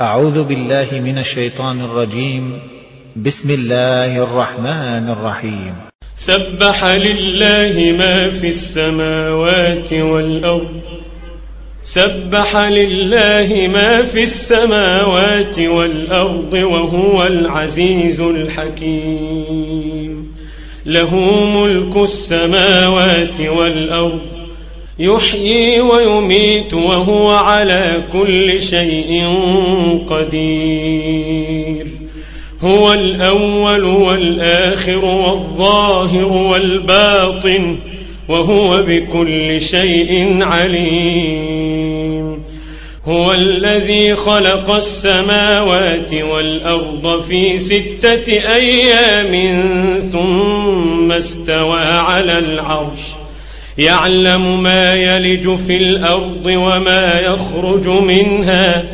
أعوذ بالله من الشيطان الرجيم. بسم الله الرحمن الرحيم. سبح لله ما في السماوات والأرض. سبح لله ما في السماوات والأرض وهو العزيز الحكيم. له ملك السماوات والأرض يحيي ويميت وهو على كل شيء قدير. هو الأول والآخر والظاهر والباطن وهو بكل شيء عليم. هو الذي خلق السماوات والأرض في ستة أيام ثم استوى على العرش. يعلم ما يلج في الأرض وما يخرج منها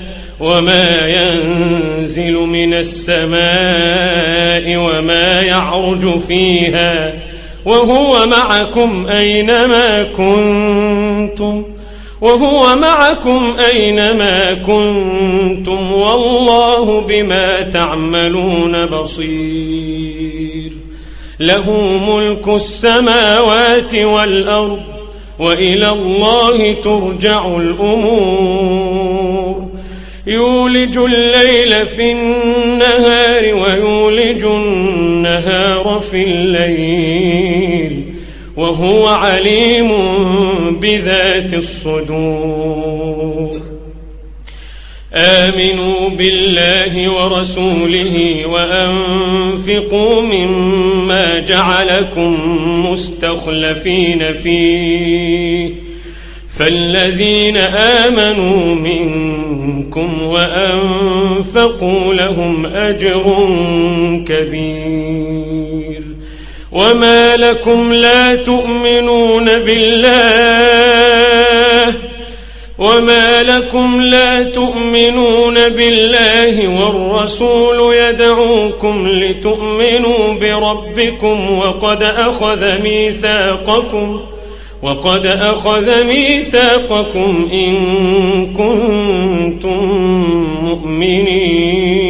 وما ينزل من السماء وما يعرج فيها وهو معكم أينما كنتم وهو معكم أينما كنتم والله بما تعملون بصير له ملك السماوات والأرض وإلى الله ترجع الأمور. يولج الليل في النهار ويولج النهار في الليل وهو عليم بذات الصدور. آمنوا بالله ورسوله وأنفقوا مما جعلكم مستخلفين فيه. فالذين آمنوا منكم وأنفقوا لهم أجر كبير. وما لكم لا تؤمنون بالله وما لكم لا تؤمنون بالله والرسول يدعوكم لتؤمنوا بربكم وقد أخذ ميثاقكم وقد أخذ ميثاقكم إن كنتم مؤمنين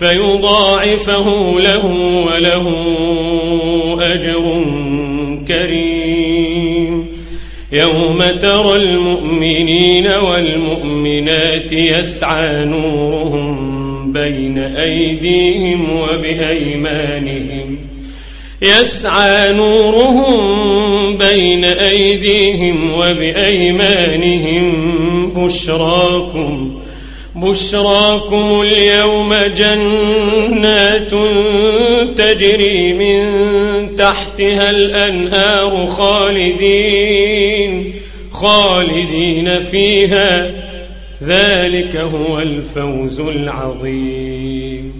فيضاعفه له وله أجر كريم. يوم ترى المؤمنين والمؤمنات يسعى نورهم بين أيديهم وبأيمانهم. يسعى نورهم بين أيديهم وبأيمانهم بشراكم بشراكم اليوم جنات تجري من تحتها الأنهار خالدين خالدين فيها. ذلك هو الفوز العظيم.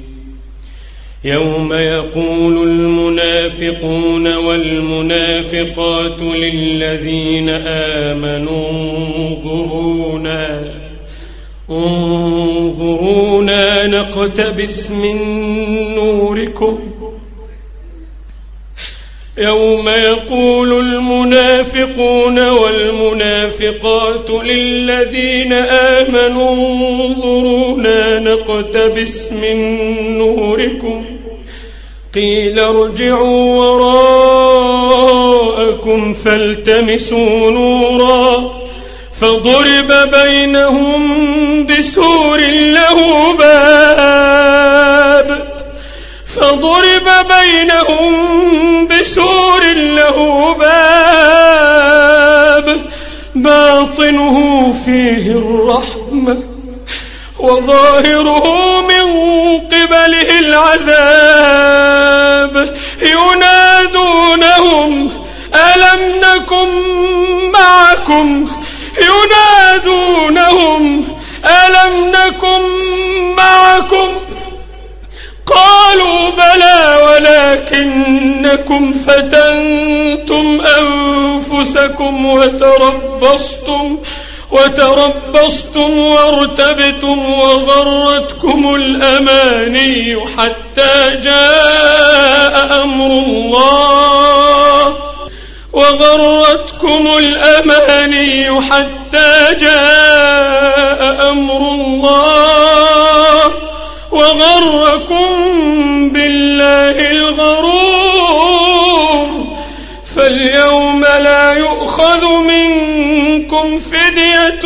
يوم يقول المنافقون والمنافقات للذين آمنوا انظرونا انظرونا نقتبس من نوركم. يوم يقول المنافقون والمنافقات للذين آمنوا انظرونا نقتبس من نوركم. قيل ارجعوا وراءكم فالتمسوا نورا. فضرب بينهم بسور له باب. فضرب بينهم بسور له باب. باطنه فيه الرحمة وظاهره قالوا بلى ولكنكم فتنتم أنفسكم وتربصتم وتربصتم وارتبتم وغرتكم الأماني حتى جاء أمر الله. وغرتكم الأماني حتى جاء أمر الله. وغركم بالله الغرور. فاليوم لا يؤخذ منكم فدية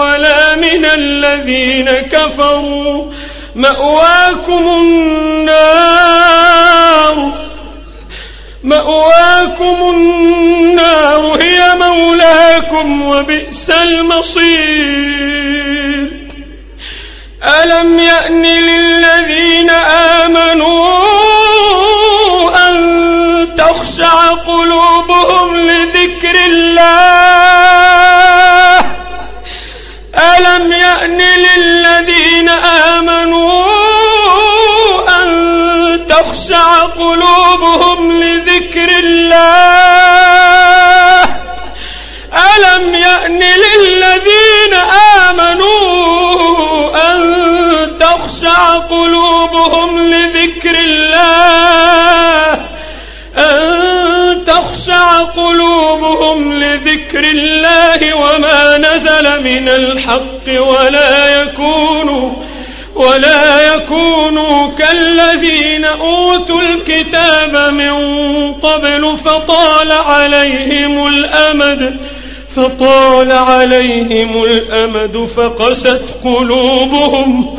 ولا من الذين كفروا. مأواكم النار. مأواكم النار. هي مولاكم وبئس المصير. ألم يأن قلوبهم لذكر الله أن تخشع قلوبهم لذكر الله وما نزل من الحق ولا يكونوا ولا يكونوا كالذين أوتوا الكتاب من قبل فطال عليهم الأمد فطال عليهم الأمد فقست قلوبهم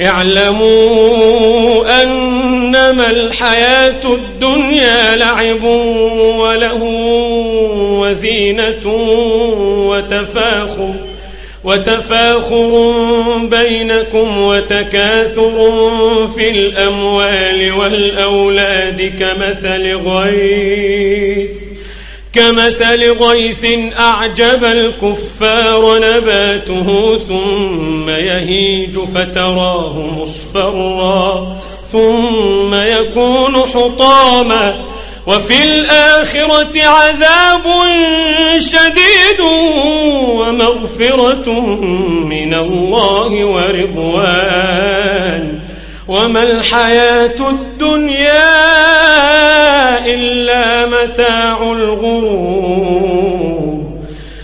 اعلموا أنما الحياة الدنيا لعب وله وزينة وتفاخر وتفاخر بينكم وتكاثر في الأموال والأولاد كمثل غيث كمثل غيث أعجب الكفار نباته ثم يهيج فتراه مصفرا ثم يكون حطاما وفي الآخرة عذاب شديد ومغفرة من الله ورضوان وما الحياة الدنيا إلا متاع الغرور.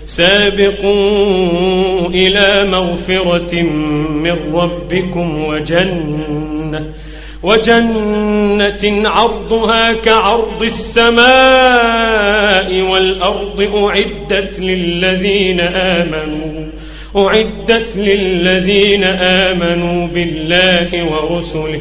سابقون إلى مغفرة من ربكم وجنة وجنة عرضها كعرض السماء والأرض أعدت للذين آمنوا أعدت للذين آمنوا بالله ورسله.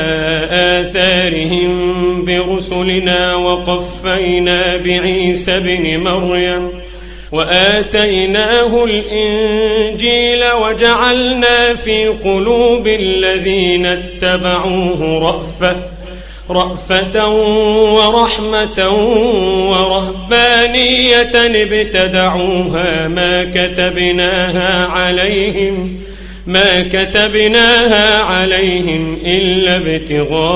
برسلنا وقفينا بعيسى بن مريم وآتيناه الإنجيل وجعلنا في قلوب الذين اتبعوه رأفة رأفة ورحمة ورهبانية ابتدعوها ما كتبناها عليهم ما كتبناها عليهم إلا ابتغاء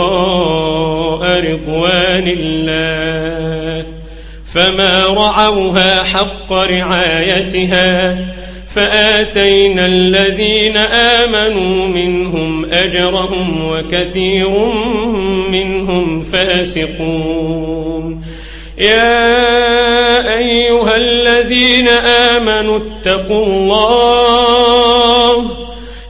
رضوان الله. فما رعوها حق رعايتها فآتينا الذين آمنوا منهم أجرهم وكثير منهم فاسقون. يا أيها الذين آمنوا اتقوا الله